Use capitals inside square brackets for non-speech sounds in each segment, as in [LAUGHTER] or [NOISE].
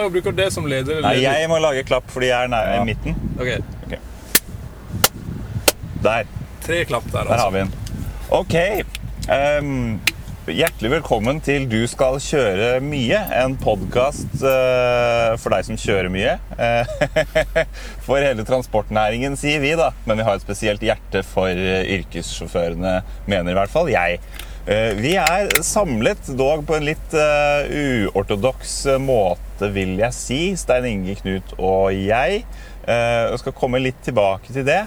Da bruker du det som leder? eller Nei, jeg må lage klapp fordi jeg er nær Ja. midten. Ok, Der. Tre klapp der, Der altså. har vi den. Ok. Um, hjertelig velkommen til Du skal kjøre mye. En podkast for deg som kjører mye. Eh, [LAUGHS] for hele transportnæringen, sier vi, da. Men vi har et spesielt hjerte for eh, yrkessjåførene, mener i hvert fall jeg. Eh, vi er samlet, dog på en litt uh, uortodoks måte, vil jeg si. Stein Inge, Knut og jeg. Jeg skal komme litt tilbake til det.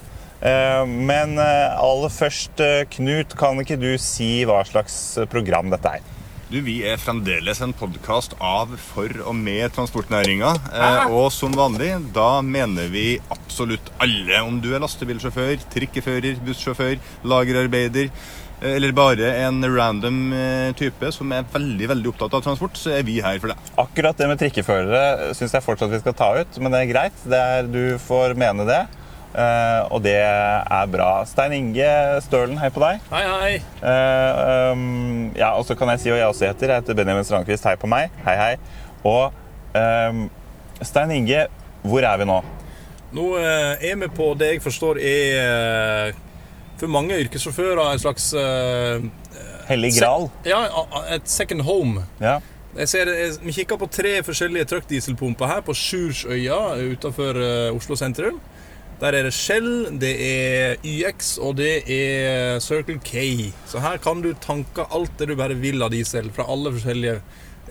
Eh, Men eh, aller først, eh, Knut, kan ikke du si hva slags eh, program dette er? Du, Vi er fremdeles en podkast av, for og med transportnæringa. Eh, og som vanlig, da mener vi absolutt alle. Om du er lastebilsjåfør, trikkefører, bussjåfør, lagerarbeider eh, eller bare en random eh, type som er veldig veldig opptatt av transport, så er vi her for deg. Akkurat det med trikkeførere syns jeg fortsatt vi skal ta ut, men det er greit. Det er, du får mene det. Uh, og det er bra. Stein Inge Stølen, hei på deg. Hei, hei. Uh, um, ja, og så kan jeg si hva jeg også heter. Jeg heter Benjamin Strandquist. Hei på meg. Hei, hei. Og um, Stein Inge, hvor er vi nå? Nå uh, er vi på det jeg forstår er eh, for mange yrkessjåfører en slags uh, Hellig Gral? Ja, et second home. Ja. Jeg ser, jeg, vi kikker på tre forskjellige truckdieselpumper her på Sjursøya utenfor uh, Oslo sentrum. Der er det Shell, det er YX og det er Circle K. Så her kan du tanke alt det du bare vil av diesel fra alle forskjellige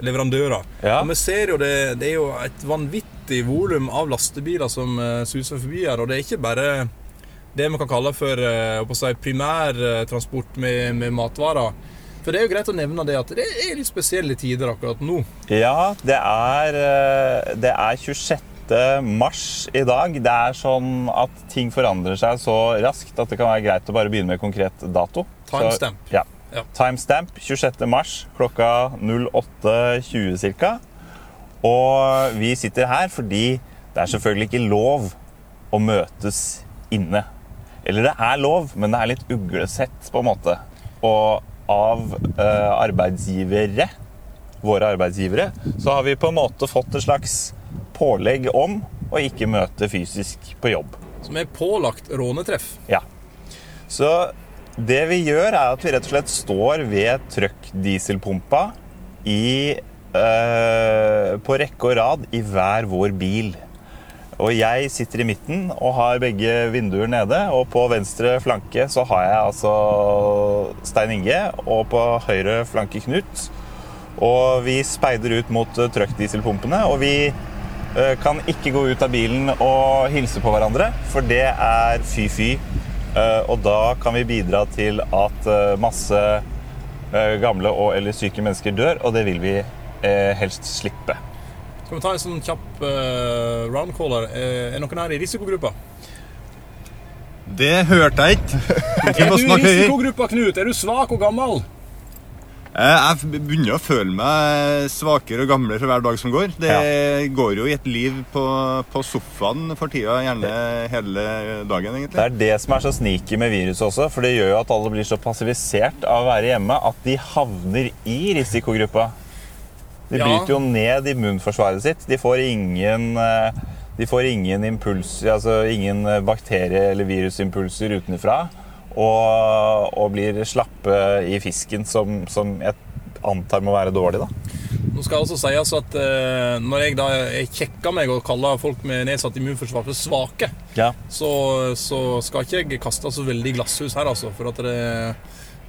leverandører. Ja. Og vi ser jo det, det er jo et vanvittig volum av lastebiler som eh, suser forbi her. Og det er ikke bare det vi kan kalle for eh, si, primærtransport med, med matvarer. For det er jo greit å nevne det at det er litt spesielle tider akkurat nå. Ja, det er, eh, det er 26. mars i dag. Det er sånn at ting forandrer seg så raskt at det kan være greit å bare begynne med konkret dato. Så- Timestamp. Ja. Ja. Timestamp 26. mars klokka 08.20 ca. Og vi sitter her fordi det er selvfølgelig ikke lov å møtes inne. Eller det er lov, men det er litt uglesett, på en måte. Og av eh, arbeidsgivere, våre arbeidsgivere, så har vi på en måte fått et slags pålegg om å ikke møte fysisk på jobb. Som er pålagt rånetreff. Ja. Så det vi gjør, er at vi rett og slett står ved trøkkdieselpumpa i eh, På rekke og rad i hver vår bil. Og jeg sitter i midten og har begge vinduer nede. Og på venstre flanke så har jeg altså Stein Inge, og på høyre flanke Knut. Og vi speider ut mot trøkkdieselpumpene, og vi eh, kan ikke gå ut av bilen og hilse på hverandre, for det er fy-fy. Eh, og da kan vi bidra til at eh, masse eh, gamle og eller syke mennesker dør, og det vil vi eh, helst slippe. Skal vi ta en sånn kjapp uh, roundcaller? Er, er noen her i risikogruppa? Det hørte jeg ikke. [LAUGHS] Er du i risikogruppa, Knut? Er du svak og gammel? Eh, Jeg begynner å føle meg svakere og gamlere for hver dag som går. Det går jo i et liv på, på sofaen for tida, gjerne hele dagen, egentlig. Det er det som er så sneaky med viruset også, for det gjør jo at alle blir så passivisert av å være hjemme at de havner i risikogruppa. De Ja. bryter jo ned immunforsvaret sitt. De får ingen eh, de får ingen impuls, altså ingen eh, bakterie- eller virusimpulser utenfra. Og, og blir slappe i fisken, som, som jeg antar må være dårlig. da. Nå skal jeg altså sies at eh, når jeg da jeg kjekker meg og kaller folk med nedsatt immunforsvar for svake, Ja. så, så skal ikke jeg kaste så veldig glasshus her, altså. For at det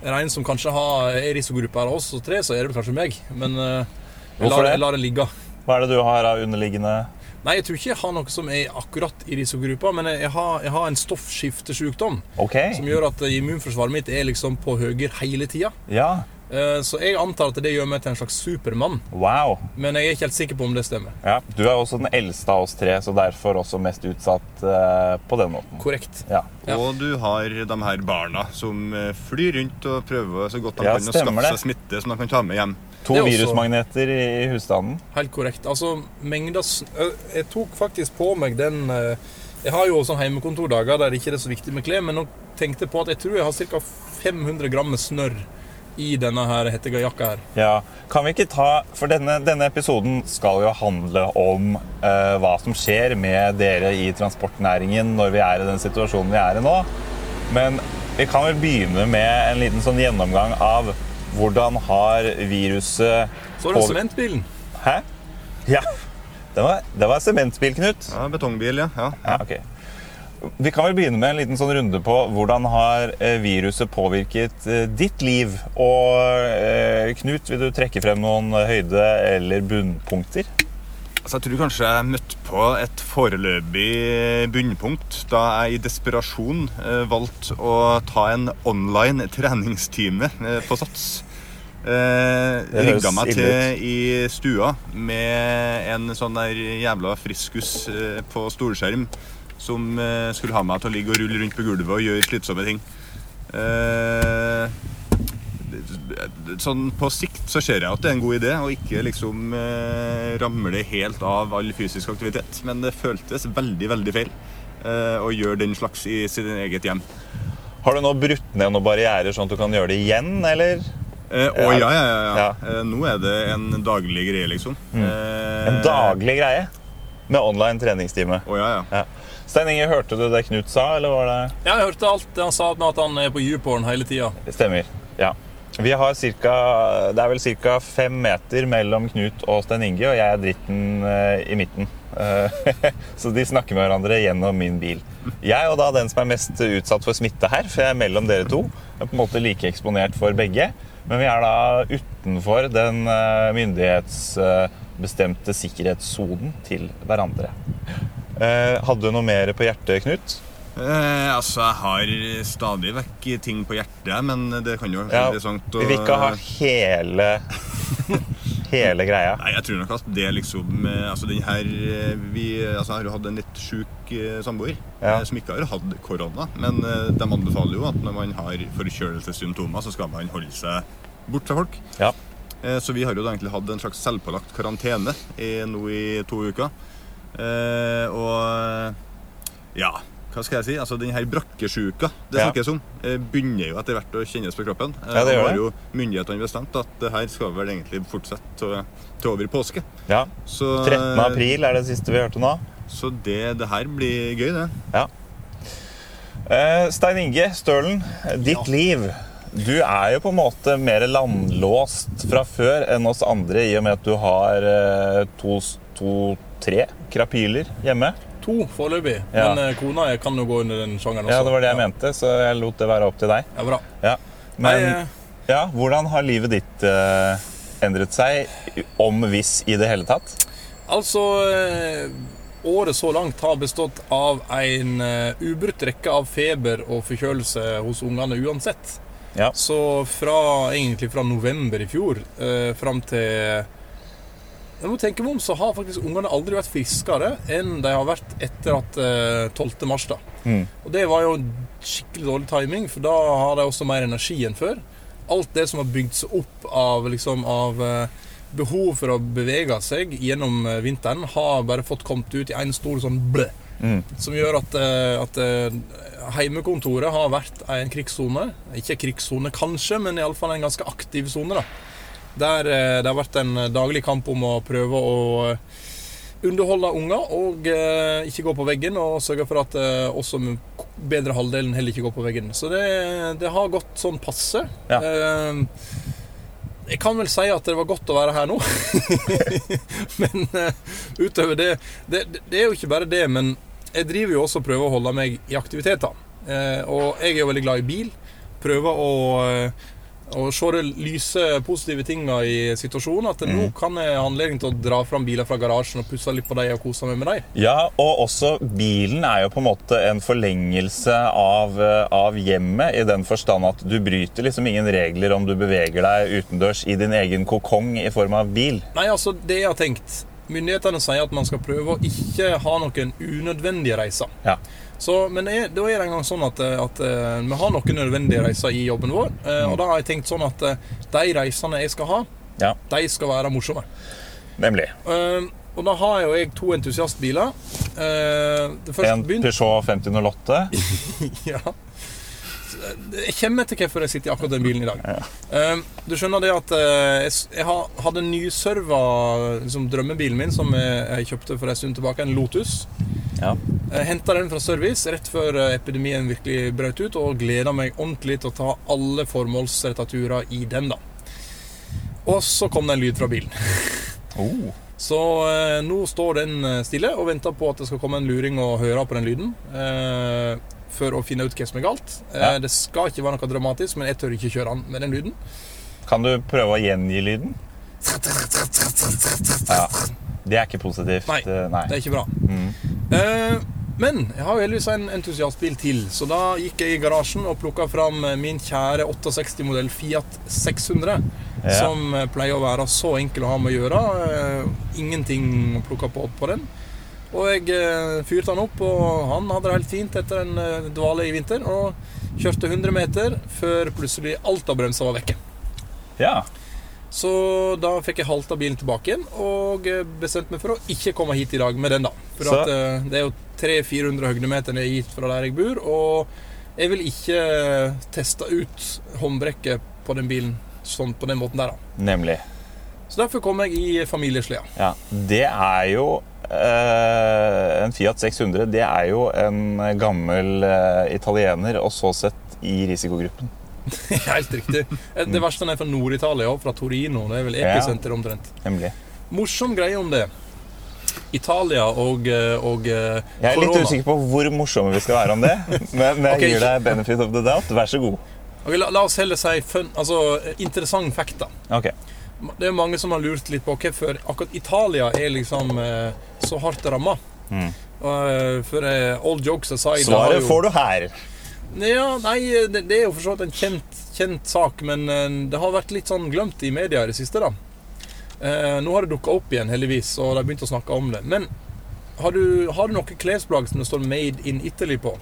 er en som kanskje har er i risikogruppa av oss tre, så er det kanskje meg. Men eh, Hvorfor lar, det? jeg lar det ligge. Hva er det du har av underliggende Nei, jeg tror ikke jeg har noe som er akkurat i risikogruppa, men jeg har, jeg har en stoffskiftesykdom okay. som gjør at immunforsvaret mitt er liksom på høyre hele tida. Ja. Eh, Så jeg antar at det gjør meg til en slags supermann, Wow. men jeg er ikke helt sikker på om det stemmer. Ja, Du er også den eldste av oss tre, så derfor også mest utsatt eh, på den måten. Korrekt. Ja. Ja. Og du har de her barna som eh, flyr rundt og prøver så godt de Ja, kan å skaffe seg smitte som de kan ta med hjem. To er virusmagneter i husstanden. Helt korrekt. Altså, mengder Jeg tok faktisk på meg den Jeg har jo sånn hjemmekontordager der det ikke er så viktig med klær, men nå tenkte jeg på at jeg tror jeg har ca. 500 gram med snørr i denne her hettegajakka her. Ja, kan vi ikke ta For denne, denne episoden skal jo handle om uh, hva som skjer med dere i transportnæringen når vi er i den situasjonen vi er i nå. Men vi kan vel begynne med en liten sånn gjennomgang av hvordan har viruset Så er det sementbilen. Hæ? Ja. Det var, det var sementbil, Knut. Ja, Betongbil, ja. ja. Ja, okay. Vi kan vel begynne med en liten sånn runde på hvordan har eh, viruset påvirket eh, ditt liv. Og eh, Knut, vil du trekke frem noen høyde- eller bunnpunkter? Altså, jeg tror kanskje jeg møtte på et foreløpig bunnpunkt da jeg i desperasjon eh, valgte å ta en online treningstime eh, på Sats. Eh, rigga meg til i stua med en sånn der jævla friskus eh, på storskjerm som skulle ha meg til å ligge og rulle rundt på gulvet og gjøre slitsomme ting. Eh, sånn på sikt så ser jeg at det er en god idé å ikke liksom eh, ramle helt av all fysisk aktivitet. Men det føltes veldig, veldig feil eh, å gjøre den slags i sitt eget hjem. Har du nå brutt ned noen barrierer sånn at du kan gjøre det igjen, eller? Eh, å ja, ja, ja. ja. Ja. Eh, nå er det en daglig greie, liksom. Eh, En daglig greie med online treningstime. Å ja, ja. Ja. Stein Inge, hørte du det Knut sa, eller var det Ja, jeg hørte alt han sa med at han er på YouPorn hele tida. Det stemmer. Ja. Vi har cirka, det er vel ca. fem meter mellom Knut og Stein Inge, og jeg er dritten uh, i midten. Uh, [LAUGHS] så de snakker med hverandre gjennom min bil. Jeg og da den som er mest utsatt for smitte her, for jeg er mellom dere to. Jeg er på en måte like eksponert for begge. Men vi er da utenfor den uh, myndighetsbestemte sikkerhetssonen til hverandre. Hadde du noe mer på hjertet, Knut? Eh, altså, jeg har stadig vekk ting på hjertet, men det kan jo være Ja, interessant vi vil ikke ha hele, [LAUGHS] hele greia. Nei, jeg tror nok at det liksom eh, Altså, den her eh, Vi altså, jeg har jo hatt en litt sjuk eh, samboer Ja. som ikke har hatt korona. Men de anbefaler jo at når man har forkjølelsessymptomer, så skal man holde seg bort fra folk. Ja. Så vi har jo egentlig hatt en slags selvpålagt karantene i, nå i to uker. Eh, og ja, hva skal jeg si? Altså Den her brakkesjuka det Ja. snakkes om, eh, begynner jo etter hvert å kjennes på kroppen. Eh, Ja, det gjør det. nå har jo myndighetene bestemt at det her skal vel egentlig fortsette til, over påske. ja. Så, 13. april er det siste vi hørte nå. Så det, det her blir gøy, det. Ja. Eh, Stein Inge Stølen, ditt liv. Du er jo på en måte mer landlåst fra før enn oss andre, i og med at du har eh, to, to tre krapiler hjemme. To foreløpig. Ja. Men eh, kona jeg kan jo gå under den sjangeren også. Ja, det var det jeg mente, så jeg lot det være opp til deg. Ja, bra. Ja. Nei, Men eh, ja, hvordan har livet ditt uh, endret seg, om hvis i det hele tatt? altså Året så langt har bestått av en ubrutt rekke av feber og forkjølelse hos ungene uansett. Ja. Så fra, egentlig fra november i fjor uh, fram til jeg må tenke meg om, så har faktisk ungene aldri vært friskere enn de har vært etter at eh, 12. mars. da. Mm. Og det var jo skikkelig dårlig timing, for da har de også mer energi enn før. Alt det som har bygd seg opp av, liksom, av eh, behov for å bevege seg gjennom eh, vinteren, har bare fått kommet ut i en stor sånn blø. Mm. Som gjør at, eh, at eh, heimekontoret har vært en krigssone. Ikke krigssone kanskje, men iallfall en ganske aktiv sone. Der eh, det har vært en daglig kamp om å prøve å eh, underholde unger og eh, ikke gå på veggen, og sørge for at eh, også bedre halvdelen heller ikke går på veggen. Så det, det har gått sånn passe. Ja. Eh, jeg kan vel si at det var godt å være her nå. [LAUGHS] men utover det, det Det er jo ikke bare det, men jeg driver jo også og prøver å holde meg i aktiviteter. Og jeg er jo veldig glad i bil. Prøver å, å se det lyse, positive tinga i situasjonen. At nå kan jeg ha anledning til å dra fram biler fra garasjen og pusse litt på dem og kose meg med dem. Ja, og også bilen er jo på en måte en forlengelse av, eh, av hjemmet, i den forstand at du bryter liksom ingen regler om du beveger deg utendørs i din egen kokong i form av bil. Nei, altså, det jeg har tenkt Myndighetene sier at man skal prøve å ikke ha noen unødvendige reiser. Ja. Så, men er, da er det en gang sånn at, at eh, vi har noen nødvendige reiser i jobben vår. eh, Og da har jeg tenkt sånn at eh, de reisene jeg skal ha, Ja, de skal være morsomme. nemlig. Uh, og da har jeg jo jeg to entusiastbiler. Uh, det En Peugeot 5008. [LAUGHS] ja. Jeg kommer til hvorfor jeg sitter i akkurat den bilen i dag. Ja. du skjønner det at eh, jeg, hadde en nyserva liksom, drømmebilen min, som jeg, kjøpte for en stund tilbake, en Lotus. Ja. Henta den fra service rett før eh, epidemien virkelig brøt ut, og gleda meg ordentlig til å ta alle formålsretta turer i den, da. Og så kom det en lyd fra bilen. [LAUGHS] Oh. Så eh, nå står den eh, stille og venter på at det skal komme en luring og høre på den lyden. Eh, for å finne ut hva som er galt. Eh, Ja. Det skal ikke være noe dramatisk, men jeg tør ikke kjøre den med den lyden. Kan du prøve å gjengi lyden? Ja. Det er ikke positivt. Nei, eh, Nei. Det er ikke bra. Mm. Eh, men jeg har jo heldigvis en entusiastbil til, så da gikk jeg i garasjen og plukka fram min kjære 68-modell Fiat 600. Ja. Som eh, pleier å være så enkel å ha med å gjøre. Eh, ingenting å plukke på på den. Og jeg eh, fyrte han opp, og han hadde det helt fint etter en dvale i vinter. Og kjørte 100 meter før plutselig alt av bremser var vekke. Ja. Så da fikk jeg halta bilen tilbake igjen og bestemte meg for å ikke komme hit i dag med den. da For at det er jo 300-400 høydemeter ned hit fra der jeg bor, og jeg vil ikke teste ut håndbrekket på den bilen sånn på den måten der. da Nemlig. Så derfor kom jeg i familiesleda. Ja. Det er jo eh, En Fiat 600 det er jo en gammel eh, italiener, og så sett i risikogruppen. [LAUGHS] Helt riktig. Eh, Det verste er fra Nord-Italia, fra Torino. Det er vel Ja. omtrent. Nemlig. Morsom greie om det. Italia og, eh, og eh, Jeg er litt usikker på hvor morsomme vi skal være om det, men, [LAUGHS] men jeg okay. gir deg benefit of the doubt. Vær så god. Ok, la, la oss heller si fun, altså, eh, interessant fakta. da Ok. Det er mange som har lurt litt på hvorfor akkurat Italia er liksom eh, så hardt ramma. Mm. for eh, all jokes aside Svaret jo- får du her. Ja, nei, det, det er jo for så vidt en kjent, kjent sak, men eh, det har vært litt sånn glemt i media i det siste. da eh, Nå har det dukka opp igjen, heldigvis, og de har begynt å snakke om det. Men har du, har du noen klesplagg som det står 'Made in Italy' på?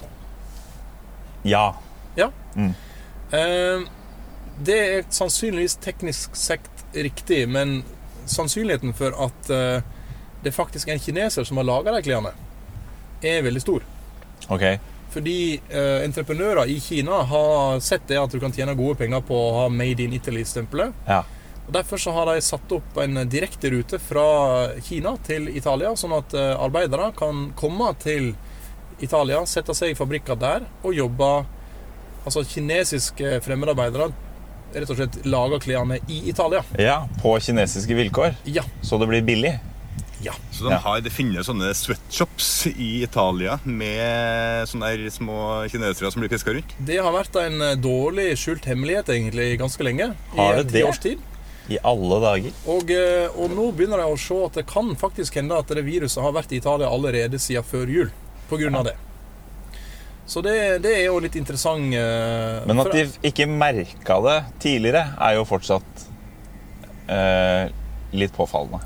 Ja. Eh, det er sannsynligvis teknisk sett riktig, men sannsynligheten for at eh, det faktisk er en kineser som har laga de klærne, er veldig stor. Ok. Fordi eh, entreprenører i Kina har sett det at du kan tjene gode penger på å ha Made in Italy-stempelet. Ja. Og Derfor så har de satt opp en direkte rute fra Kina til Italia, sånn at eh, arbeidere kan komme til Italia, sette seg i fabrikker der og jobbe Altså kinesiske fremmedarbeidere rett og slett lager klærne i Italia. ja. På kinesiske vilkår, Ja. så det blir billig. ja. Så de har, Det finnes sånne sweatshops i Italia med sånne der små kinesere som blir piska rundt. Det har vært en eh, dårlig skjult hemmelighet egentlig ganske lenge. Har det I det? Års tid. I alle dager. Og, eh, og nå begynner jeg å se at det kan faktisk hende at det viruset har vært i Italia allerede siden før jul. På grunn av det. Så det, det er jo litt interessant. eh, Men at de ikke merka det tidligere, er jo fortsatt eh, litt påfallende.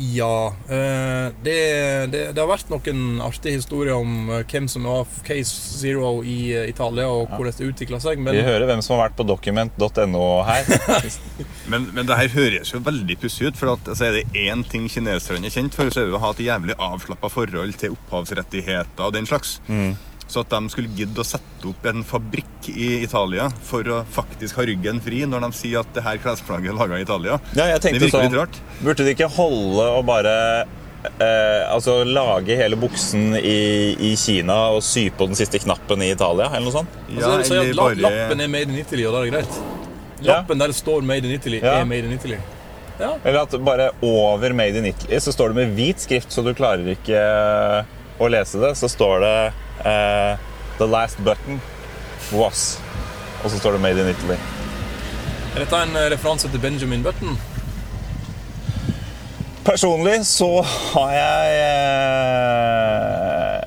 Ja. eh, det, det, det har vært noen artige historier om eh, hvem som var case zero i eh, Italia, og hvordan det utvikla seg. Vi hører hvem som har vært på document.no her. [LAUGHS] Men, men det her høres jo veldig pussig ut. For at, altså, er det én ting kineserne er kjent for, så er det å ha et jævlig avslappa forhold til opphavsrettigheter og den slags. Så at de skulle gidde å sette opp en fabrikk i Italia for å faktisk ha ryggen fri når de sier at det her klesplagget er laga i Italia, Ja, jeg det virker litt sånn rart. Burde de ikke holde og bare eh, Altså lage hele buksen i, i Kina og sy på den siste knappen i Italia, eller noe sånt? Ja, altså, sånn eller la, bare- lappen er made in Italy, og da er det greit. Ja. Lappen der det står 'Made in Italy', Ja. er made in Italy. Ja. Eller at bare over Made in Italy så står det med hvit skrift, så du klarer ikke eh, å lese det. Så står det eh, 'The last button was'. Og så står det 'Made in Italy'. Er dette en eh, referanse til Benjamin Button? Personlig så har jeg eh,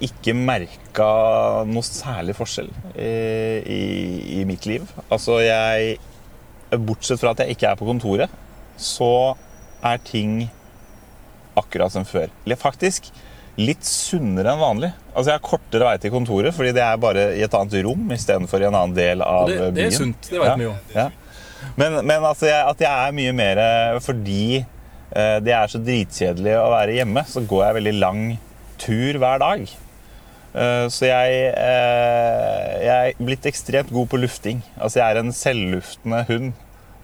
ikke merka noe særlig forskjell i, i, i mitt liv. Altså, jeg Bortsett fra at jeg ikke er på kontoret, så er ting akkurat som før. Eller faktisk litt sunnere enn vanlig. Altså, jeg har kortere vei til kontoret fordi det er bare i et annet rom istedenfor i en annen del av det, byen. det er sunt, det vet Ja. vi jo. Ja. Men, men altså, jeg, at jeg er mye mer Fordi eh, det er så dritkjedelig å være hjemme, så går jeg veldig lang tur hver dag. Eh, Så jeg, eh, jeg er blitt ekstremt god på lufting. Altså jeg er en selvluftende hund,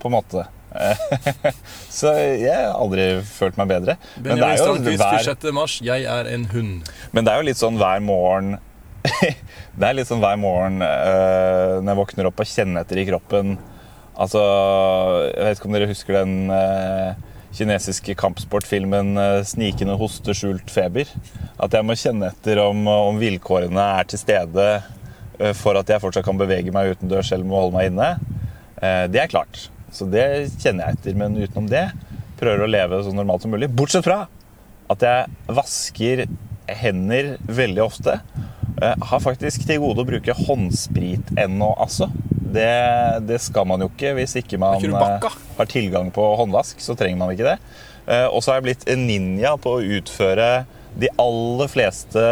på en måte. [LAUGHS] Så jeg har aldri følt meg bedre. Men det er jo hver, 26. mars. Jeg er en hund. men det er jo litt sånn hver morgen [LAUGHS] Det er litt sånn hver morgen uh, når jeg våkner opp og kjenner etter i kroppen Altså, jeg vet ikke om dere husker den uh, kinesiske kampsportfilmen eh, 'Snikende hoste, skjult feber'. At jeg må kjenne etter om, om vilkårene er til stede for at jeg fortsatt kan bevege meg utendørs om må holde meg inne. Det er klart. Så det kjenner jeg etter. Men utenom det prøver å leve så normalt som mulig. Bortsett fra at jeg vasker hender veldig ofte. Jeg har faktisk til gode å bruke håndsprit ennå, altså. Det, det skal man jo ikke hvis ikke man eh, har tilgang på håndvask. Så trenger man ikke det. Eh, Og så har jeg blitt en ninja på å utføre de aller fleste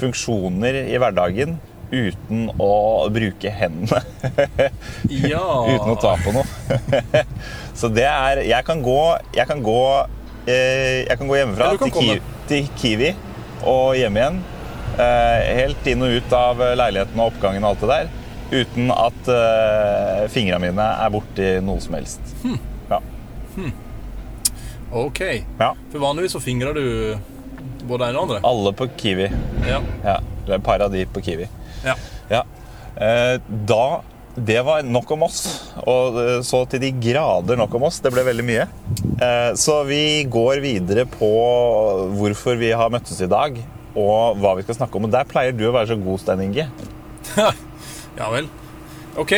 funksjoner i hverdagen uten å bruke hendene. [LAUGHS] Ja. uten å ta på noe. [LAUGHS] så det er Jeg kan gå Jeg kan gå, eh, jeg kan gå hjemmefra kan til, Kiwi, til Kiwi og hjem igjen. Eh, helt inn og ut av leiligheten og oppgangen og alt det der. Uten at eh, fingrene mine er borti noe som helst. Ja. Ok. ja. For vanligvis så fingrer du både en og andre. Alle på Kiwi. Ja. Ja, av de på Kiwi. Ja. Ja. Eh, da Det var nok om oss. Og eh, så til de grader nok om oss. Det ble veldig mye. Eh, så vi går videre på hvorfor vi har møttes i dag, og hva vi skal snakke om. Og der pleier du å være så god, Stein Inge. [LAUGHS] ja vel. Ok.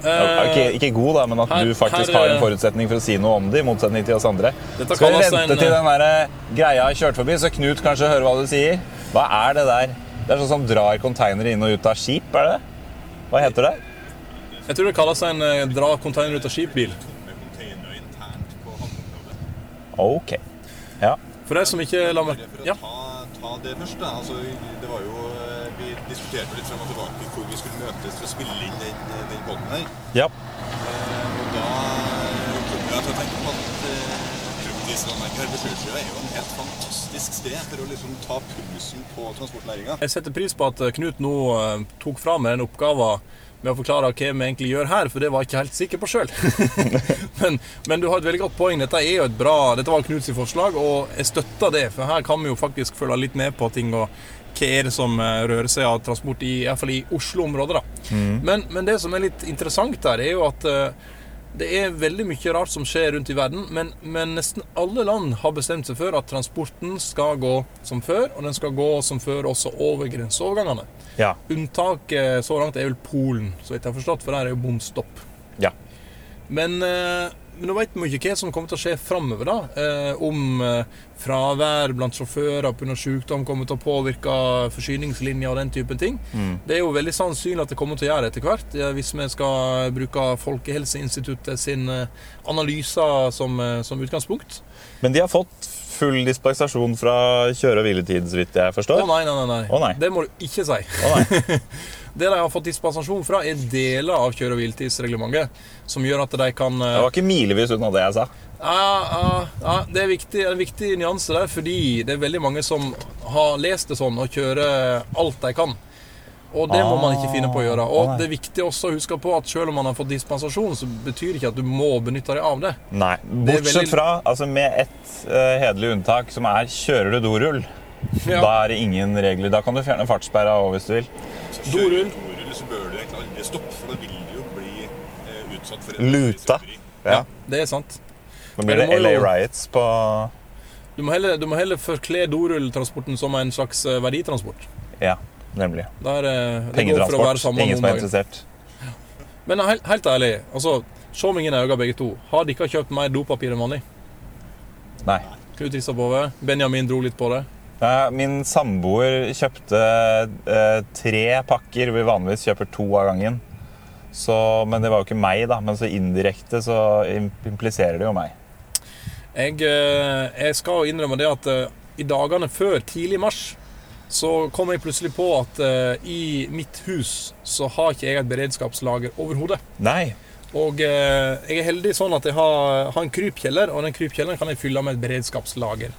Ja, Ikke, ikke god, da, men at her- du faktisk her, har en forutsetning for å si noe om det, i motsetning til oss andre. Skal vi vente en, til den der greia har kjørt forbi, så Knut kanskje hører hva du sier? Hva er det der? Det er sånn som drar konteinere inn og ut av skip, er det det? Hva heter det? Jeg tror det kalles en eh, dra konteiner ut av skip-bil. Med container internt på havneområdet. Ok. Ja. For de som ikke la meg For å Ja. ta, ta det først, da. Altså, det var jo, eh, vi diskuterte litt frem og tilbake hvor vi skulle møtes for å spille inn den, den båten her. ja. Eh, og da eh, kom jeg til å tenke Ved Sjøsjøa er jo en helt fantastisk sted for å liksom ta pulsen på transportnæringa. Jeg setter pris på at Knut nå eh, tok fra meg den oppgaven med å forklare hva vi egentlig gjør her, for det var jeg ikke helt sikker på sjøl. [LAUGHS] men, men du har et veldig godt poeng. Dette er jo et bra, dette var Knuts forslag, og jeg støtter det. For her kan vi jo faktisk følge litt med på ting og hva er det som eh, rører seg av transport, i, i hvert fall i Oslo-området. da. Men, men det som er litt interessant der, er jo at eh, det er veldig mye rart som skjer rundt i verden, men, men nesten alle land har bestemt seg for at transporten skal gå som før, og den skal gå som før også over grenseovergangene. Ja. Unntaket så langt er vel Polen, så vidt jeg har forstått, for der er jo bom stopp. ja. Men, eh, men nå vet vi ikke hva som kommer til å skje framover. Eh, om eh, fravær blant sjåfører pga. sykdom kommer til å påvirke forsyningslinjer og den typen ting. Det er jo veldig sannsynlig at det kommer til å gjøre etter hvert, hvis vi skal bruke Folkehelseinstituttet sin eh, analyser som, eh, som utgangspunkt. Men de har fått full dispensasjon fra kjøre- og hviletid, så vidt jeg Å forstår. nei, nei, nei, nei. Å, nei. Det må du ikke si. Å, nei. [LAUGHS] Det de har fått dispensasjon fra, er deler av kjøre- og hviletidsreglementet, som gjør at de kan eh, Det var ikke milevis unna det jeg sa. Ja, ja, ja, det er viktig, en viktig nyanse der, fordi det er veldig mange som har lest det sånn og kjører alt de kan. Og det må man ikke finne på å gjøre. Ah, Og det er viktig også å huske på at selv om man har fått dispensasjon, så betyr det ikke at du må benytte deg av det. Nei. Bortsett veldig- fra, altså med ett uh, hederlig unntak, som er kjører du dorull. Ja. Da er det ingen regler. Da kan du fjerne fartssperra òg, hvis du vil. Dorull. Dorull, så bør du egentlig aldri stoppe, for da vil du jo bli eh, utsatt for en Luta. Ja. Det er sant. Nå blir det LA Riots på Du må heller, du må heller forkle dorulltransporten som en slags eh, verditransport. Ja, nemlig. Der, eh, Pengetransport. Ingen som er interessert. interessert. Men helt, helt ærlig, altså, se meg inn i øynene begge to. Har dere kjøpt mer dopapir enn vanlig? Nei. Knut Rissa Bove. Benjamin dro litt på det. Min samboer kjøpte eh, tre pakker. Vi vanligvis kjøper to av gangen. Så, men det var jo ikke meg, da. Men så indirekte så impliserer det jo meg. Jeg, eh, jeg skal innrømme det at eh, i dagene før tidlig mars så kom jeg plutselig på at i mitt hus så har ikke jeg et beredskapslager overhodet. Nei. Og jeg er heldig sånn at jeg har, har en krypkjeller, og den krypkjelleren kan jeg fylle med et beredskapslager.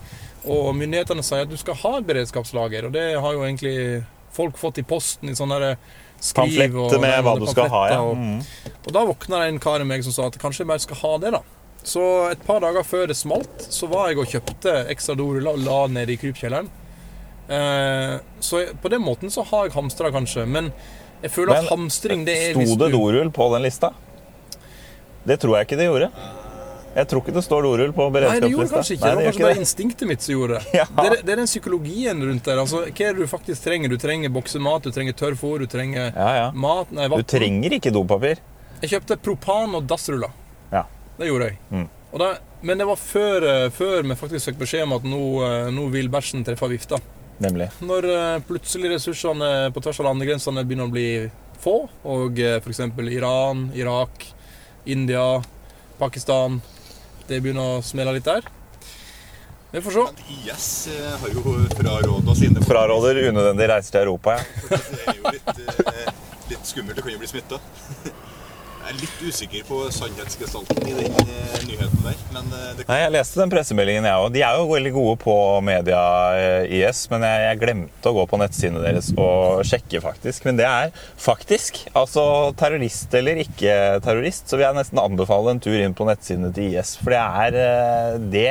Og myndighetene sier at du skal ha et beredskapslager, og det har jo egentlig folk fått i posten i sånne skriv og, med hva du skal ha, ja. Og, Mm. og da våkna det en kar i meg som sa at kanskje jeg bare skal ha det, da. Så et par dager før det smalt, så var jeg og kjøpte ekstra doruller og la ned i krypkjelleren. Eh, så på den måten så har jeg hamstra, kanskje. Men jeg føler Men at hamstring det er Sto det dorull på den lista? Det tror jeg ikke det gjorde. Jeg tror ikke det står dorull på beredskapslista. Nei, det gjorde kanskje ikke. Nei, det var kanskje bare instinktet mitt som gjorde det. [LAUGHS] Ja. Det, er, det er den psykologien rundt der. Altså, hva er det du faktisk trenger? Du trenger boksemat, du trenger tørrfôr, du trenger Ja, ja. mat Nei, Du trenger ikke dopapir. Jeg kjøpte propan og dassruller. Ja. Det gjorde jeg. Mm. Da, men det var før, eh, før vi faktisk fikk beskjed om at nå, eh, nå vil bæsjen treffe vifta. Nemlig. Når eh, plutselig ressursene på tvers av landegrensene begynner å bli få, og f.eks. Iran, Irak, India, Pakistan Det begynner å smelle litt der. Vi får se. Men IS eh, har jo fraråda sine Fraråder unødvendig reiser til Europa, ja. Det er jo litt, eh, litt skummelt. Det kan jo bli smitta. Jeg er litt usikker på sannhetsgestalten i den eh, nyheten der. Men eh, kan... Nei, Jeg leste den pressemeldingen, jeg òg. De er jo veldig gode på media, eh, IS. Men jeg, jeg glemte å gå på nettsidene deres og sjekke, faktisk. Men det er faktisk altså terrorist eller ikke terrorist, så vil jeg nesten anbefale en tur inn på nettsidene til IS. For det er, det,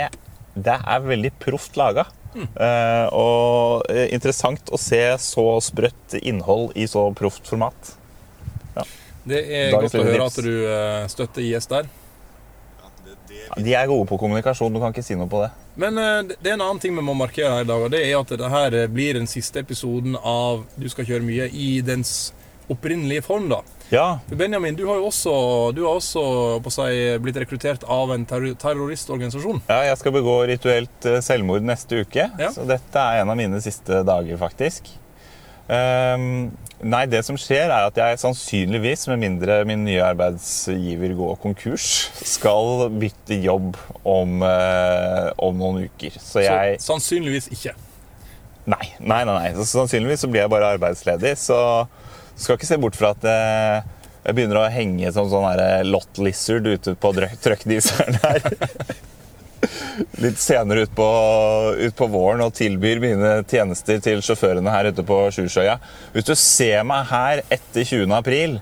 det er veldig proft laga. Eh, og eh, interessant å se så sprøtt innhold i så proft format. Det er Dagens godt å høre at du eh, støtter IS der. ja, det, det De er gode på kommunikasjon, du kan ikke si noe på det. Men eh, det er en annen ting vi må markere her i dag, og det er at det her eh, blir den siste episoden av Du skal kjøre mye i dens opprinnelige form, da. Ja, For Benjamin, du har jo også, du har også si, blitt rekruttert av en terror terroristorganisasjon. Ja, jeg skal begå rituelt selvmord neste uke. Ja. Så dette er en av mine siste dager, faktisk. Ehm, nei, det som skjer, er at jeg sannsynligvis, med mindre min nye arbeidsgiver går konkurs, skal bytte jobb om, uh, om noen uker. Så jeg Så sannsynligvis ikke. Nei, nei, nei. nei. Så sannsynligvis så blir jeg bare arbeidsledig. Så skal ikke se bort fra at uh, jeg begynner å henge som sånn lot lizard ute på trøkkdiseren her. [LAUGHS] Litt senere utpå ut på våren og tilbyr mine tjenester til sjåførene her ute på Sjursøya. Hvis du ser meg her etter 20. april,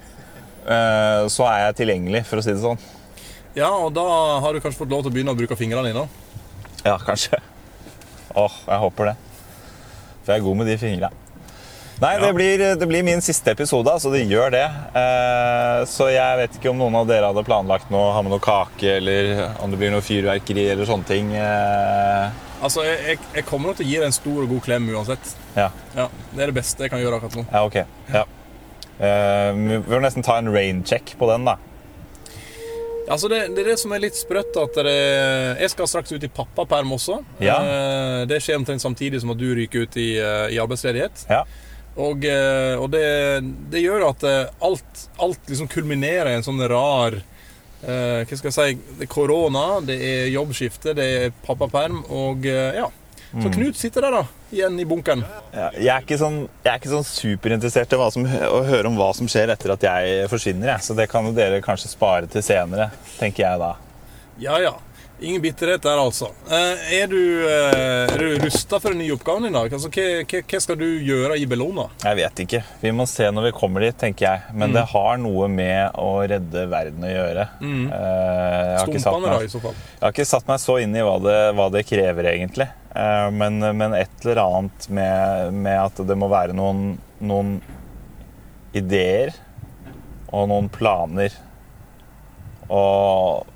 eh, så er jeg tilgjengelig, for å si det sånn. Ja, og da har du kanskje fått lov til å begynne å bruke fingrene dine. Ja, kanskje. Åh, jeg håper det. For jeg er god med de fingra. Nei, Ja. det, blir, det blir min siste episode, så det gjør det. Eh, så jeg vet ikke om noen av dere hadde planlagt noe, ha med noe kake, eller om det blir noe fyrverkeri eller sånne ting. Eh, Altså, jeg, jeg, jeg kommer nok til å gi deg en stor og god klem uansett. ja. Ja, Det er det beste jeg kan gjøre akkurat nå. ja, ok. Ja. Eh, vi får nesten ta en rain-check på den, da. Altså, det, det er det som er litt sprøtt. at det, Jeg skal straks ut i pappaperm også. Ja. Eh, Det skjer omtrent samtidig som at du ryker ut i, eh, i arbeidsledighet. Ja. Og, eh, og det, det gjør at eh, alt, alt liksom kulminerer i en sånn rar eh, Hva skal jeg si Det er korona, det er jobbskifte, det er pappaperm, og ja. Mm. Så Knut sitter der, da, igjen i bunkeren. Ja, Jeg er ikke sånn, er ikke sånn superinteressert i som, å høre om hva som skjer etter at jeg forsvinner. Jeg. Så det kan jo dere kanskje spare til senere, tenker jeg da. Ja ja. Ingen bitterhet der, altså. Eh, er du, uh, er du rusta for den nye oppgaven i dag? Altså, hva, hva, skal du gjøre i Bellona? Jeg vet ikke. Vi må se når vi kommer dit, tenker jeg. Men det har noe med å redde verden å gjøre. Mm. Eh, Stumpene, da, i så fall. jeg har ikke satt meg så inn i hva det, hva det krever, egentlig. Eh, men, men et eller annet med, med at det må være noen, noen ideer og noen planer. Og,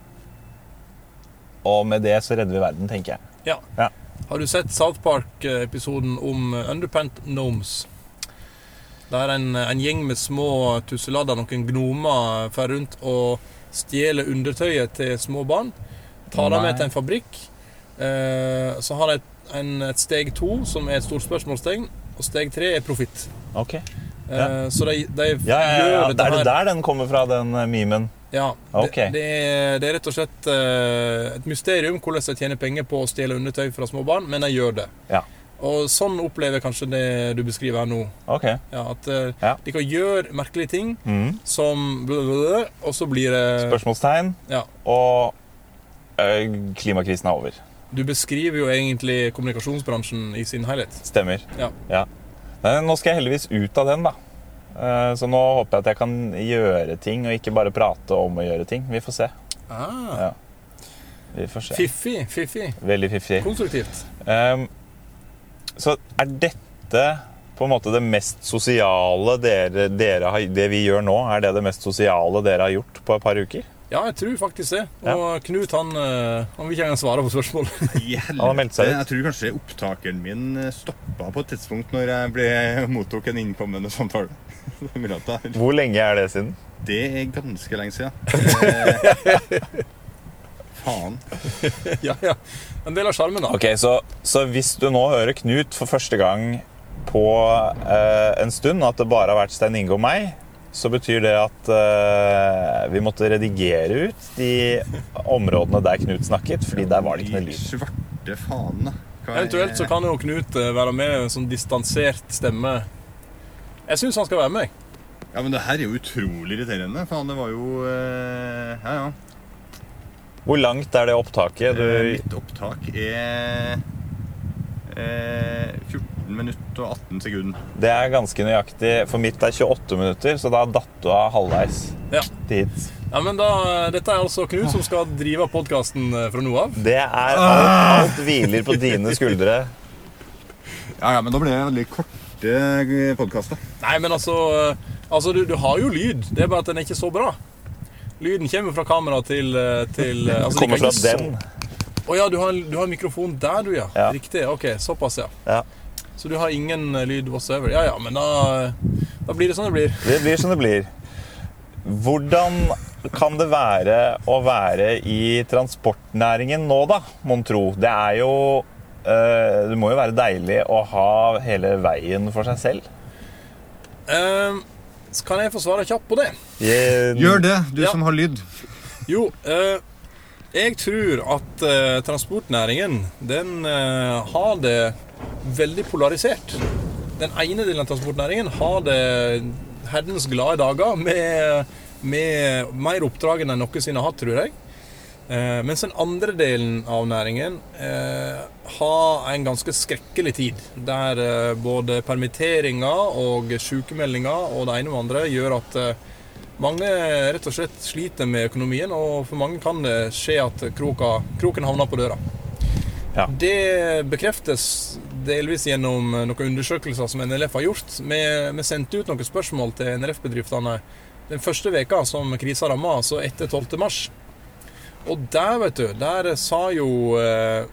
og med det så redder vi verden, tenker jeg. Ja. Ja. Har du sett South Park-episoden om Underpant Gnomes? Der en, en gjeng med små tusseladder, noen gnomer, fer rundt og stjeler undertøyet til små barn. Tar dem med til en fabrikk. Eh, så har de et, et steg to, som er et stort spørsmålstegn. Og steg tre er profitt. Ok. Eh, Så de, de Ja, ja, ja, gjør her. Det Er det der den kommer fra, den memen? Ja, Okay. det, det, er, det er rett og slett eh, et mysterium hvordan de tjener penger på å stjele undertøy fra små barn, men de gjør det. Ja. Og sånn opplever jeg kanskje det du beskriver her nå. Okay. Ja, at eh, Ja. de kan gjøre merkelige ting Mm. som blablabla, og så blir det Spørsmålstegn. Ja. Og øh, klimakrisen er over. Du beskriver jo egentlig kommunikasjonsbransjen i sin helhet. Stemmer. Ja. Nå skal jeg heldigvis ut av den, da. Eh, Så nå håper jeg at jeg kan gjøre ting, og ikke bare prate om å gjøre ting. Vi får se. Ah, Ja. Vi får se. fiffig, fiffig. Veldig fiffig. Konstruktivt. Um, så er dette på en måte det mest sosiale dere, dere har, Det vi gjør nå, er det det mest sosiale dere har gjort på et par uker? Ja, jeg tror faktisk det. Og Knut han, eh, han vil ikke engang svare på spørsmål. [LAUGHS] Jeg tror kanskje opptakeren min stoppa på et tidspunkt når jeg ble, mottok en innkommende samtale. [LAUGHS] Hvor lenge er det siden? Det er ganske lenge siden. [LAUGHS] Eh, faen. ja, ja. En del av sjarmen, da. Ok, så, så hvis du nå hører Knut for første gang på eh, en stund, at det bare har vært Stein Inge og meg, så betyr det at uh, vi måtte redigere ut de områdene der Knut snakket, fordi der var det ikke noe lyd. svarte. Er- Eventuelt så kan jo Knut eh, være med med en sånn distansert stemme. Jeg syns han skal være med. Ja, men det her er jo utrolig irriterende. Faen, det var jo uh, Ja, ja. Hvor langt er det opptaket? Du, Mitt opptak er 14 minutter og 18 sekunder. det er ganske nøyaktig. For mitt er 28 minutter, så da datt du av halvveis Ja. dit. Ja, men da, Dette er altså Knut som skal drive podkasten fra nå av. Det er alt, alt hviler på dine skuldre. Ja, ja, men da blir det veldig korte podkaster. Nei, men altså, eh, altså du, du har jo lyd. Det er bare at den er ikke så bra. Lyden kommer fra kamera til, eh, til eh, altså, Kommer fra den. Å ja, du har, en- du har en mikrofon der, du, ja. Ja. Riktig. Ok, såpass, ja. Ja. Så du har ingen eh, lyd whatsoever. Ja ja, men da, eh, da blir det sånn det blir. Det blir som det blir. Hvordan kan det være å være i transportnæringen nå, da, mon tro? Det er jo eh, Det må jo være deilig å ha hele veien for seg selv. Uh, kan jeg få svare kjapt på det? Jeg, Gjør det, du Ja. som har lyd. Jo, eh, jeg tror at uh, transportnæringen den uh, har det veldig polarisert. Den ene delen av transportnæringen har det herdens glade dager med, med mer oppdrag enn de noensinne har hatt, tror jeg. Uh, mens den andre delen av næringen har en ganske skrekkelig tid. Der både permitteringer og sykemeldinger og det ene og andre gjør at mange rett og slett sliter med økonomien, og for mange kan det skje at kroka, kroken havner på døra. Ja. Det bekreftes delvis gjennom noen undersøkelser som NLF har gjort. Vi, vi sendte ut noen spørsmål til NRF-bedriftene den første veka som krisa ramma, altså etter 12. mars. Og der, vet du, der sa jo eh,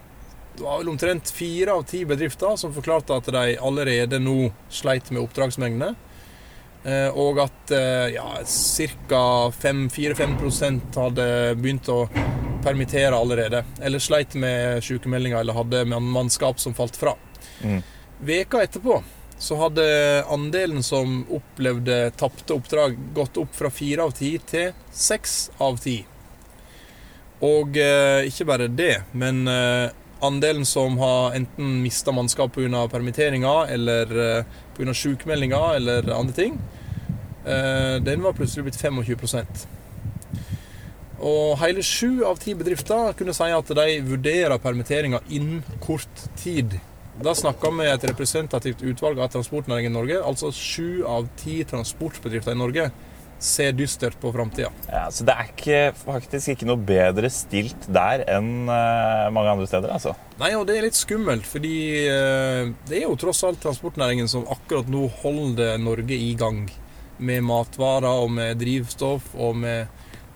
Det var vel omtrent fire av ti bedrifter som forklarte at de allerede nå sleit med oppdragsmengdene. Eh, Og at eh, ja, ca. 4-5 hadde begynt å permittere allerede. Eller sleit med sykemeldinger eller hadde mannskap som falt fra. Mm. Veka etterpå så hadde andelen som opplevde tapte oppdrag, gått opp fra fire av ti til seks av ti. Og eh, ikke bare det, men eh, andelen som har enten mista mannskap pga. permitteringer eller eh, pga. sykemeldinger eller andre ting, den var plutselig blitt 25 Og hele sju av ti bedrifter kunne si at de vurderer permitteringer innen kort tid. Da snakka vi med et representativt utvalg av transportnæringen i Norge. Altså sju av ti transportbedrifter i Norge ser dystert på framtida. Ja, så det er ikke, faktisk ikke noe bedre stilt der enn eh, mange andre steder, altså. Nei, og det er litt skummelt, fordi eh, det er jo tross alt transportnæringen som akkurat nå holder Norge i gang. Med matvarer og med drivstoff og med,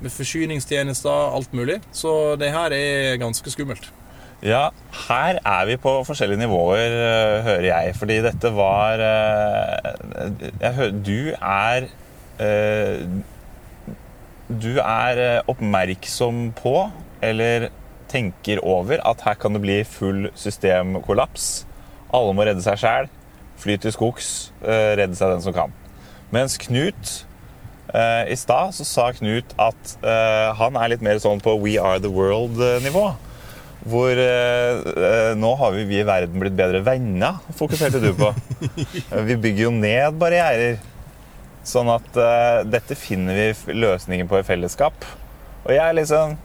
med forsyningstjenester, alt mulig. Så det her er ganske skummelt. Ja, her er vi på forskjellige nivåer, eh, hører jeg. Fordi dette var eh, hører, Du er eh, Du er oppmerksom på, eller tenker over, at her kan det bli full systemkollaps. Alle må redde seg sjæl. Fly til skogs. Redde seg den som kan. Mens Knut eh, I stad så sa Knut at eh, han er litt mer sånn på We Are The World-nivå. Hvor eh, eh, nå har vi, vi i verden blitt bedre venner, fokuserte du på. [LAUGHS] Vi bygger jo ned barrierer. Sånn at eh, dette finner vi løsningen på i fellesskap. Og jeg er litt sånn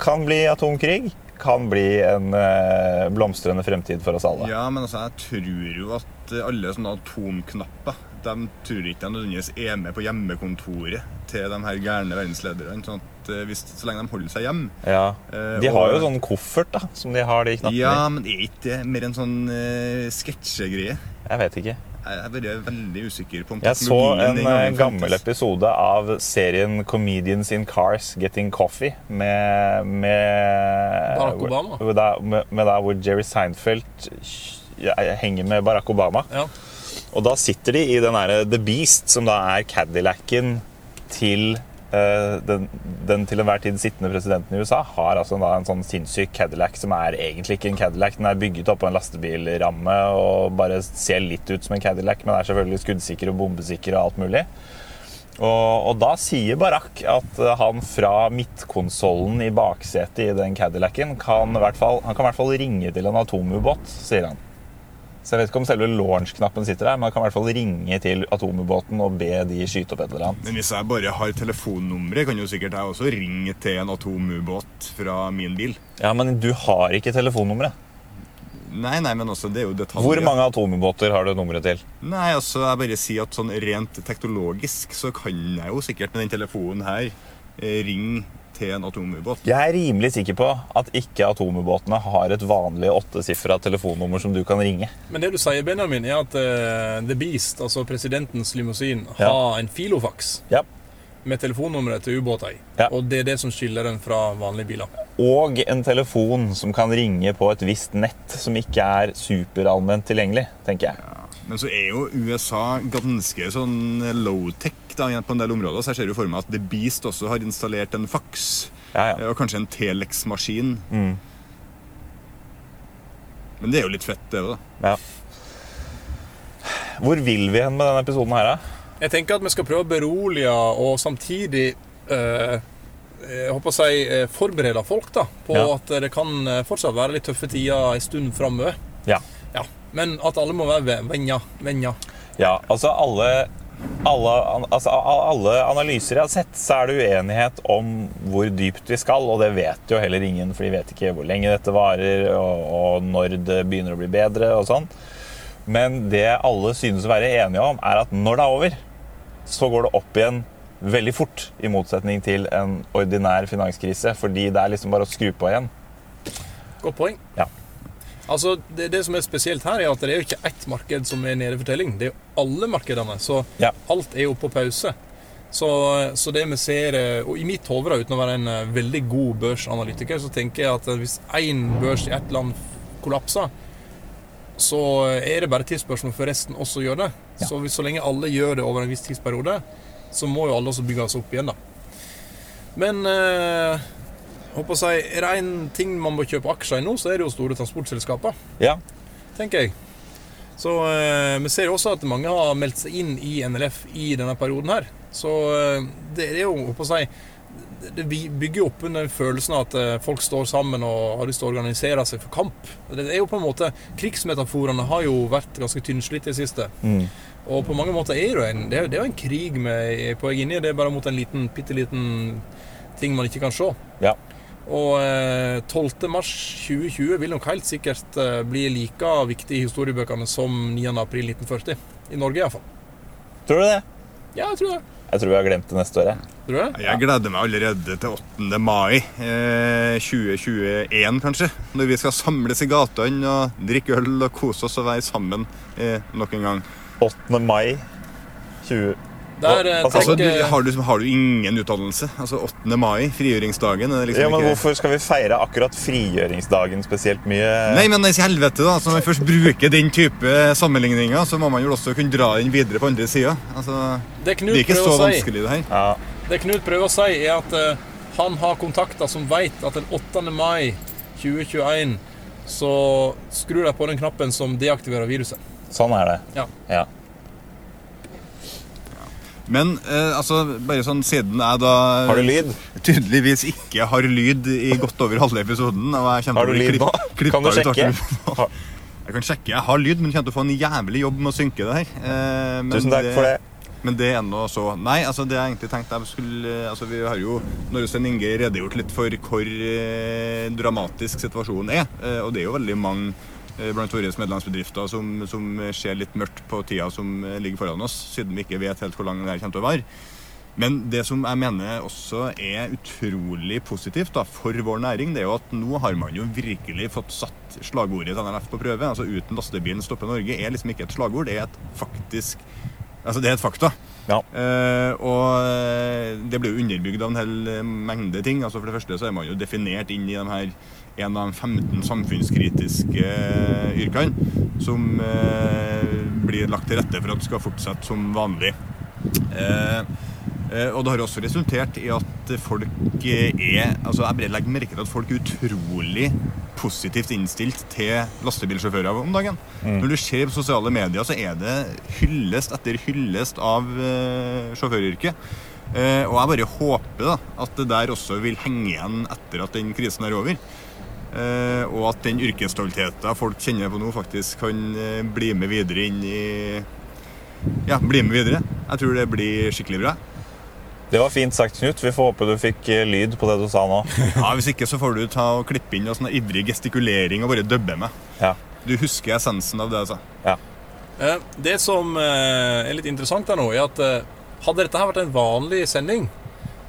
kan bli atomkrig. kan bli en eh, blomstrende fremtid for oss alle. Ja, men altså, jeg tror jo at alle sånne atomknapper de tror ikke de nødvendigvis er med på hjemmekontoret til de her gærne verdenslederne. Sånn at eh, hvis, så lenge de holder seg hjemme. Ja. Eh, De har og- jo sånn koffert da, som de har de knappene Ja, men er ikke det mer en sånn uh, sketsjegreie? Jeg vet ikke. Jeg er veldig usikker på om Jeg så en gammel episode av serien Comedians in Cars Getting Coffee med, med Barack Obama. Med, der- med, med der hvor Jerry Seinfeld ja, henger med Barack Obama. Ja. Og da sitter de i den derre The Beast, som da er Cadillacen til eh, den, den til enhver tid sittende presidenten i USA. Har altså en sånn sinnssyk Cadillac som er egentlig ikke en Cadillac. Den er bygget opp på en lastebilramme og bare ser litt ut som en Cadillac, men er selvfølgelig skuddsikker og bombesikker og alt mulig. Og, og da sier Barack at eh, han fra midtkonsollen i baksetet i den Cadillacen kan kan i hvert fall ringe til en atomubåt, sier han. Så jeg vet ikke om selve launch-knappen sitter der, men man kan i hvert fall ringe til atomubåten og be de skyte opp et eller annet. Men hvis jeg bare har telefonnummeret, kan jo sikkert jeg også ringe til en atomubåt fra min bil. Ja, men du har ikke telefonnummeret. Nei, nei, men også, det er jo detaljer. Hvor mange atomubåter har du nummeret til? Nei, altså, jeg bare sier at sånn rent teknologisk så kan jeg jo sikkert med den telefonen her eh, ringe til en atomubåt. Jeg er rimelig sikker på at ikke atomubåtene har et vanlig åttesifra telefonnummer som du kan ringe. Men det du sier, Benjamin, er at uh, The Beast, altså presidentens limousin, Ja. har en filofax Ja. med telefonnummeret til ubåta i. Ja. Og det er det som skiller den fra vanlige biler. Og en telefon som kan ringe på et visst nett som ikke er superallment tilgjengelig, tenker jeg. Men så er jo USA ganske sånn low-tech da, på en del områder, så jeg ser jo for meg at The Beast også har installert en fax. Ja, ja. eh, Og kanskje en Telex-maskin. Mm. Men det er jo litt fett, det òg, da. ja. Hvor vil vi hen med denne episoden her, da? Jeg tenker at vi skal prøve å berolige og samtidig eh, jeg håper å si, eh, forberede folk da, på Ja. at det kan eh, fortsatt være litt tøffe tider en stund framover. Ja. Ja. Men at alle må være venner. venner. Ja, altså alle, alle, altså alle analyser jeg har sett, så er det uenighet om hvor dypt vi skal, og det vet jo heller ingen, for de vet ikke hvor lenge dette varer, og, og når det begynner å bli bedre og sånn. Men det alle synes å være enige om, er at når det er over, så går det opp igjen veldig fort, i motsetning til en ordinær finanskrise, fordi det er liksom bare å skru på igjen. Godt poeng. Ja. Altså, det, det som er spesielt her, er at det er jo ikke ett marked som er nede for telling. Det er jo alle markedene. Så Ja. alt er jo på pause. Så, så det vi ser eh, Og i mitt hode, uten å være en eh, veldig god børsanalytiker, så tenker jeg at eh, hvis én børs i ett land kollapser, så er det bare tidsspørsmål før resten også gjør det. Ja. Så hvis, så lenge alle gjør det over en viss tidsperiode, så må jo alle også bygge seg opp igjen, da. Men eh, håper å si, er det én ting man må kjøpe aksjer i nå, så er det jo store transportselskaper, Ja, tenker jeg. Så eh, Vi ser jo også at mange har meldt seg inn i NLF i denne perioden her. Så eh, det er jo, håper å si det- bygger opp under følelsen av at eh, folk står sammen og har lyst til å organisere seg for kamp. Det er jo på en måte, Krigsmetaforene har jo vært ganske tynnslitt i det siste. Mm. Og på mange måter er det jo en, det er, det er jo en krig er på vei inn i. Det er bare mot en liten, bitte liten ting man ikke kan se. ja. Og eh, 12. mars 2020 vil nok helt sikkert eh, bli like viktig i historiebøkene som 9. april 1940. I Norge iallfall. Tror du det? Ja, jeg tror det. Jeg tror vi har glemt det neste år, jeg. Tror du det? Jeg gleder meg allerede til 8. mai eh, 2021, kanskje. Når vi skal samles i gatene og drikke øl og kose oss og være sammen eh, nok en gang. 8. mai 20... Der eh, Altså, Altså, du, har, du, har du ingen utdannelse? Altså 8. mai, frigjøringsdagen? Er liksom Ja, men ikke... Hvorfor skal vi feire akkurat frigjøringsdagen spesielt mye? Nei, men i helvete, da. Altså, når man først bruker den type sammenligninger, så må man jo også kunne dra den videre på andre sida. Altså, det det er ikke så vanskelig, det her. Ja, det Knut prøver å si, er at uh, han har kontakter som vet at den 8. mai 2021 så skrur de på den knappen som deaktiverer viruset. sånn er det. Ja. Ja. Men eh, altså, bare sånn siden jeg da Har du lyd? tydeligvis ikke har lyd i godt over halve episoden og jeg kommer Har du til å bli lyd nå? klipp- klippet Kan du ut sjekke? artig- Har- Jeg kan sjekke. Jeg har lyd, men kommer til å få en jævlig jobb med å synke det her. Eh, men Tusen takk for det. Men det er nå så Nei, altså det jeg egentlig tenkte jeg skulle altså Vi har jo når Øystein Inge redegjort litt for hvor eh, dramatisk situasjonen er. Eh, og det er jo veldig mange eh, blant våre medlemsbedrifter som, som ser litt mørkt på tida som eh, ligger foran oss, siden vi ikke vet helt hvor lang det kommer til å vare. Men det som jeg mener også er utrolig positivt da, for vår næring, det er jo at nå har man jo virkelig fått satt slagordet til NLF på prøve. Altså Uten lastebilen stopper Norge er liksom ikke et slagord, det er et faktisk Altså det er et fakta. Ja. Eh, og eh, det blir jo underbygd av en hel eh, mengde ting. Altså For det første så er man jo definert inn i de her en av de 15 samfunnskritiske eh, yrkene som eh, blir lagt til rette for at skal fortsette som vanlig. Eh, og det har også resultert i at folk er altså Jeg bare legger merke til at folk er utrolig positivt innstilt til lastebilsjåfører om dagen. Når du ser på sosiale medier, så er det hyllest etter hyllest av sjåføryrket. Og jeg bare håper da, at det der også vil henge igjen etter at den krisen er over. Eh, og at den yrkesstoltheten folk kjenner på nå, faktisk kan eh, bli med videre inn i Ja, bli med videre. Jeg tror det blir skikkelig bra. Det var fint sagt, Knut. Vi får håpe du fikk eh, lyd på det du sa nå. [LAUGHS] Ja, Hvis ikke så får du ta og klippe inn noe sånn ivrig gestikulering og bare dubbe med. Ja. Du husker essensen av det jeg sa. ja. Eh, Det som er litt interessant her nå, er at hadde dette her vært en vanlig sending,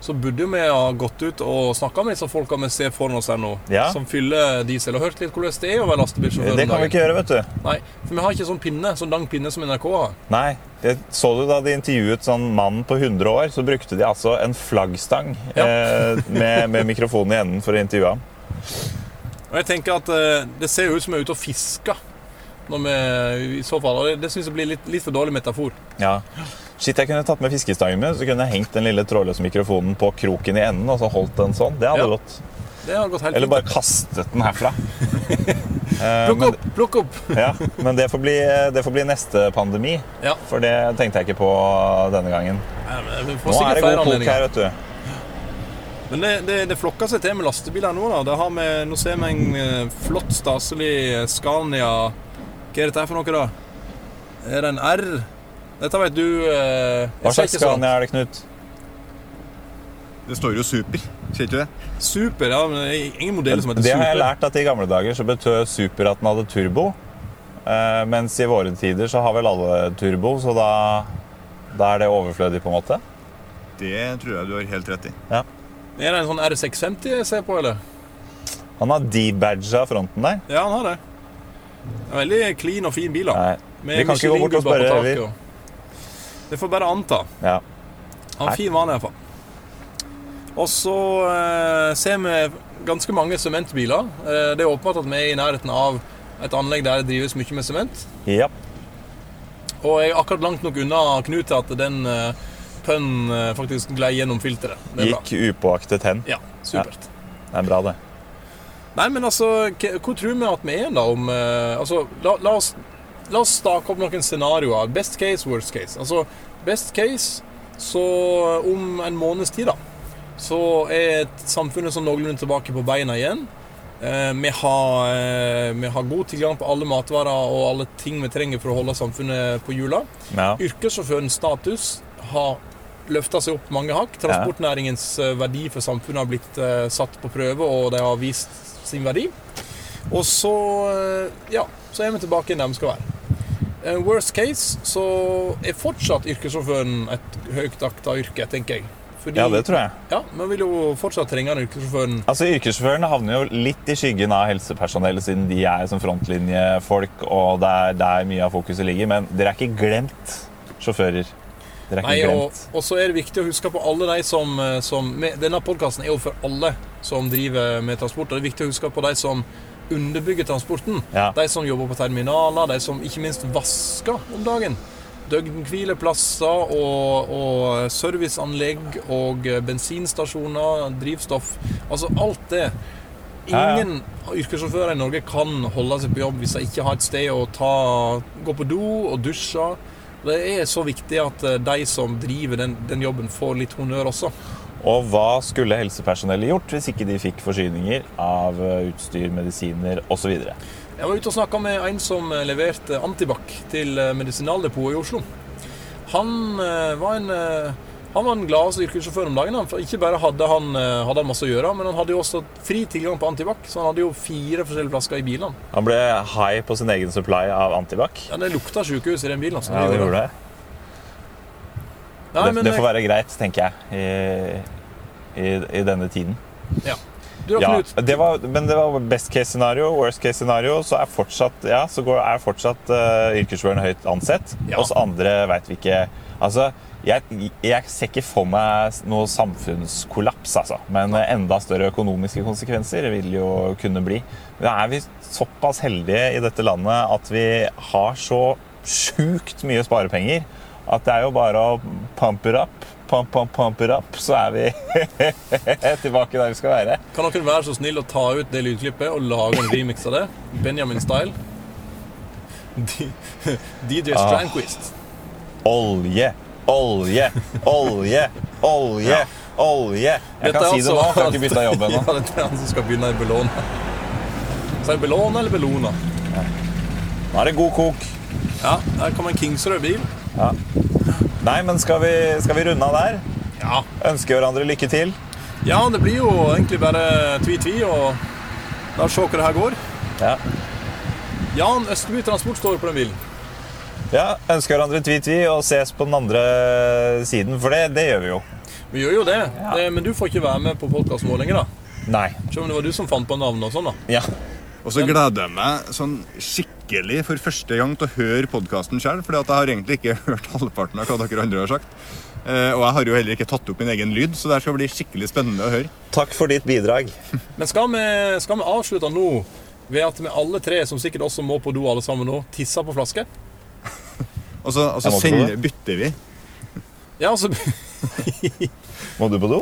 så burde vi ha gått ut og snakka med disse folka vi ser foran oss her nå, Ja. som fyller diesel, og hørt litt hvordan det er å være lastebilsjåfør. Det kan vi ikke gjøre, vet du. Nei, for vi har ikke sånn pinne, sånn lang pinne som NRK har. Nei. Det så du da de intervjuet sånn mann på 100 år, så brukte de altså en flaggstang Ja. eh, med, med mikrofonen i enden for å intervjue ham. Og jeg tenker at eh, Det ser jo ut som vi er ute og fisker. Når vi, i så fall, og Det, det syns jeg blir litt, litt for dårlig metafor. Ja. Shit, jeg kunne tatt med fiskestangen min, så kunne jeg hengt den lille trådløse mikrofonen på kroken i enden og så holdt den sånn. Det hadde Ja. gått. Det hadde gått helt Eller bare kastet den herfra. [LAUGHS] Eh, Plukk men, opp! Plukk opp! ja, men det får, bli, det får bli neste pandemi, Ja. for det tenkte jeg ikke på denne gangen. Får Nå er det god kok her, vet du. Men det, det, det flokker seg til med lastebiler nå. da. Det har vi, nå ser vi en eh, flott, staselig Scania Hva er dette for noe, da? Er det en R? Dette vet du eh, Hva slags. Scania er det, Knut? Det står jo super, sier ikke det? Super, ja, men det er ingen modeller som heter Super. Det har jeg lært at i gamle dager så betød super at den hadde turbo. Eh, mens i våre tider så har vel alle turbo, så da, da er det overflødig, på en måte. Det tror jeg du har helt rett i. Ja. Er det en sånn R650 jeg ser på, eller? Han har debadga fronten der. Ja, han har det. Veldig clean og fin bil. da. Nei, Med vi kan ikke gå bort og spørre, vi. Det får bare anta. Ja. Han fin vane, iallfall. Og så eh, ser vi ganske mange sementbiler. Eh, det er åpenbart at vi er i nærheten av et anlegg der det drives mye med sement. ja. Og jeg er akkurat langt nok unna Knut til at den eh, pønnen eh, faktisk glei gjennom filteret. Det er bra. Gikk upåaktet hen. Ja, supert. Det er bra, det. Nei, men altså, k- hvor tror vi at vi er da om eh, Altså, la, la oss La oss stake opp noen scenarioer. Best case, worst case. Altså, best case, så om en måneds tid, da, så er samfunnet sånn noenlunde tilbake på beina igjen. Eh, vi, har, eh, vi har god tilgang på alle matvarer og alle ting vi trenger for å holde samfunnet på hjula. Ja. Yrkessjåførens status har løfta seg opp mange hakk. Transportnæringens eh, verdi for samfunnet har blitt eh, satt på prøve, og de har vist sin verdi. Og så eh, ja, så er vi tilbake der vi skal være. Worst case så er fortsatt yrkessjåføren et høyt akta yrke, tenker jeg. Fordi, ja, det tror jeg. Ja, Vi vil jo fortsatt trenge den yrkessjåføren. Altså, Yrkessjåførene havner jo litt i skyggen av helsepersonellet, siden de er som frontlinjefolk, og det er der mye av fokuset ligger. Men dere er ikke glemt sjåfører. Dere er Nei, ikke og, glemt. og så er det viktig å huske på alle de som, eh, som med, Denne podkasten er jo for alle som driver med transport. Og det er viktig å huske på de som underbygger transporten. Ja. De som jobber på terminaler, de som ikke minst vasker om dagen. Døgnhvileplasser og, og serviceanlegg og bensinstasjoner, drivstoff. Altså alt det. Ingen yrkessjåfører i Norge kan holde seg på jobb hvis de ikke har et sted å ta, gå på do og dusje. Det er så viktig at eh, de som driver den, den jobben, får litt honnør også. Og hva skulle helsepersonellet gjort hvis ikke de fikk forsyninger av eh, utstyr, medisiner osv.? Jeg var ute og snakka med en som eh, leverte antibac til eh, Medisinaldepotet i Oslo. Han var en han var en glad yrkessjåfør om dagen. For ikke bare hadde han, hadde han masse å gjøre, men han hadde jo også fri tilgang på antibac. Så han hadde jo fire forskjellige flasker i bilene. Han ble high på sin egen supply av antibac. Ja, Det lukta sykehus i den bilen. Altså. Ja, det gjorde det. Nei, Det, det får være greit, tenker jeg, i, i, i denne tiden. ja. Du Ja, det var, men det var best case scenario. Worst case scenario så er fortsatt, ja, så går, er fortsatt uh, yrkessjåføren høyt ansett. Ja. Oss andre veit vi ikke Altså, jeg, jeg ser ikke for meg noe samfunnskollaps, altså. Men eh, enda større økonomiske konsekvenser vil jo kunne bli. Da er vi såpass heldige i dette landet at vi har så sjukt mye sparepenger at det er jo bare å pump it up, pump, pump, pump it up, så er vi [LAUGHS] tilbake der vi skal være. Kan dere være så snill å ta ut det lydklippet og lage en remix av det? Benjamin-style. DJ [LAUGHS] Ah. Strandquist. Olje, olje, olje, olje, olje. Jeg kan si det nå, for jeg har ikke bytta jobb ennå. [LAUGHS] Ja, det er han som skal begynne i Bellona. Er det Bellona eller Bellona? Nå er det god kok. Ja, her kommer en Kingsrød-bil. Nei, men skal vi, skal vi runde av der? Ja. Ønske hverandre lykke til. ja, det blir jo egentlig bare tvi-tvi, og la oss se hva det her går. Ja. Jan Østeby Transport står på den bilen. ja ønske hverandre tvi-tvi og ses på den andre siden, for det, det gjør vi jo. Vi gjør jo det, det men du får ikke være med på podkasten vår lenger, da. Nei. Selv om det var du som fant på navnet og sånn, da. Ja. Og så gleder jeg meg sånn skikkelig for første gang til å høre podkasten sjøl. For jeg har egentlig ikke [LAUGHS] hørt halvparten av hva dere andre har sagt. Eh, og jeg har jo heller ikke tatt opp min egen lyd, så det skal bli skikkelig spennende å høre. Takk for ditt bidrag. [LAUGHS] Men skal vi, skal vi avslutte nå ved at vi alle tre, som sikkert også må på do alle sammen nå, tisser på flaske? [LAUGHS] Og så, og så sender, bytter vi. Ja, altså Må du på do?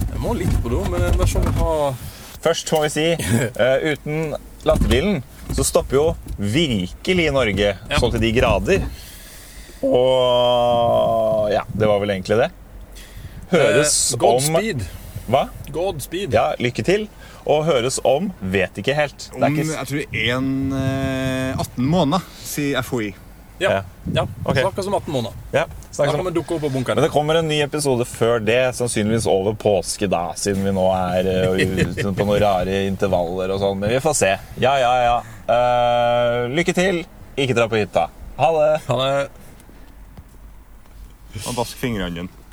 Jeg må litt på do, men det er sånn å ha Først må vi si, uh, [LAUGHS] uten lastebilen så stopper jo virkelig Norge Ja. sånn til de grader. Og ja, det var vel egentlig det. Høres eh, om Godspeed. Hva? Godspeed. Ja, lykke til. Og høres om vet ikke helt. Det Om er ikke jeg tror en, eh, 18 måneder, sier FHI. Ja. Ja. Okay. Snakkes om 18 måneder. ja, Da kan vi dukke opp på Men det kommer en ny episode før det, sannsynligvis over påske, da, siden vi nå er eh, ute [LAUGHS] på noen rare intervaller og sånn. Men vi får se. Ja, ja, ja. Uh, lykke til. Ikke dra på hytta. Ha det. Han det. Og vask fingrene dine.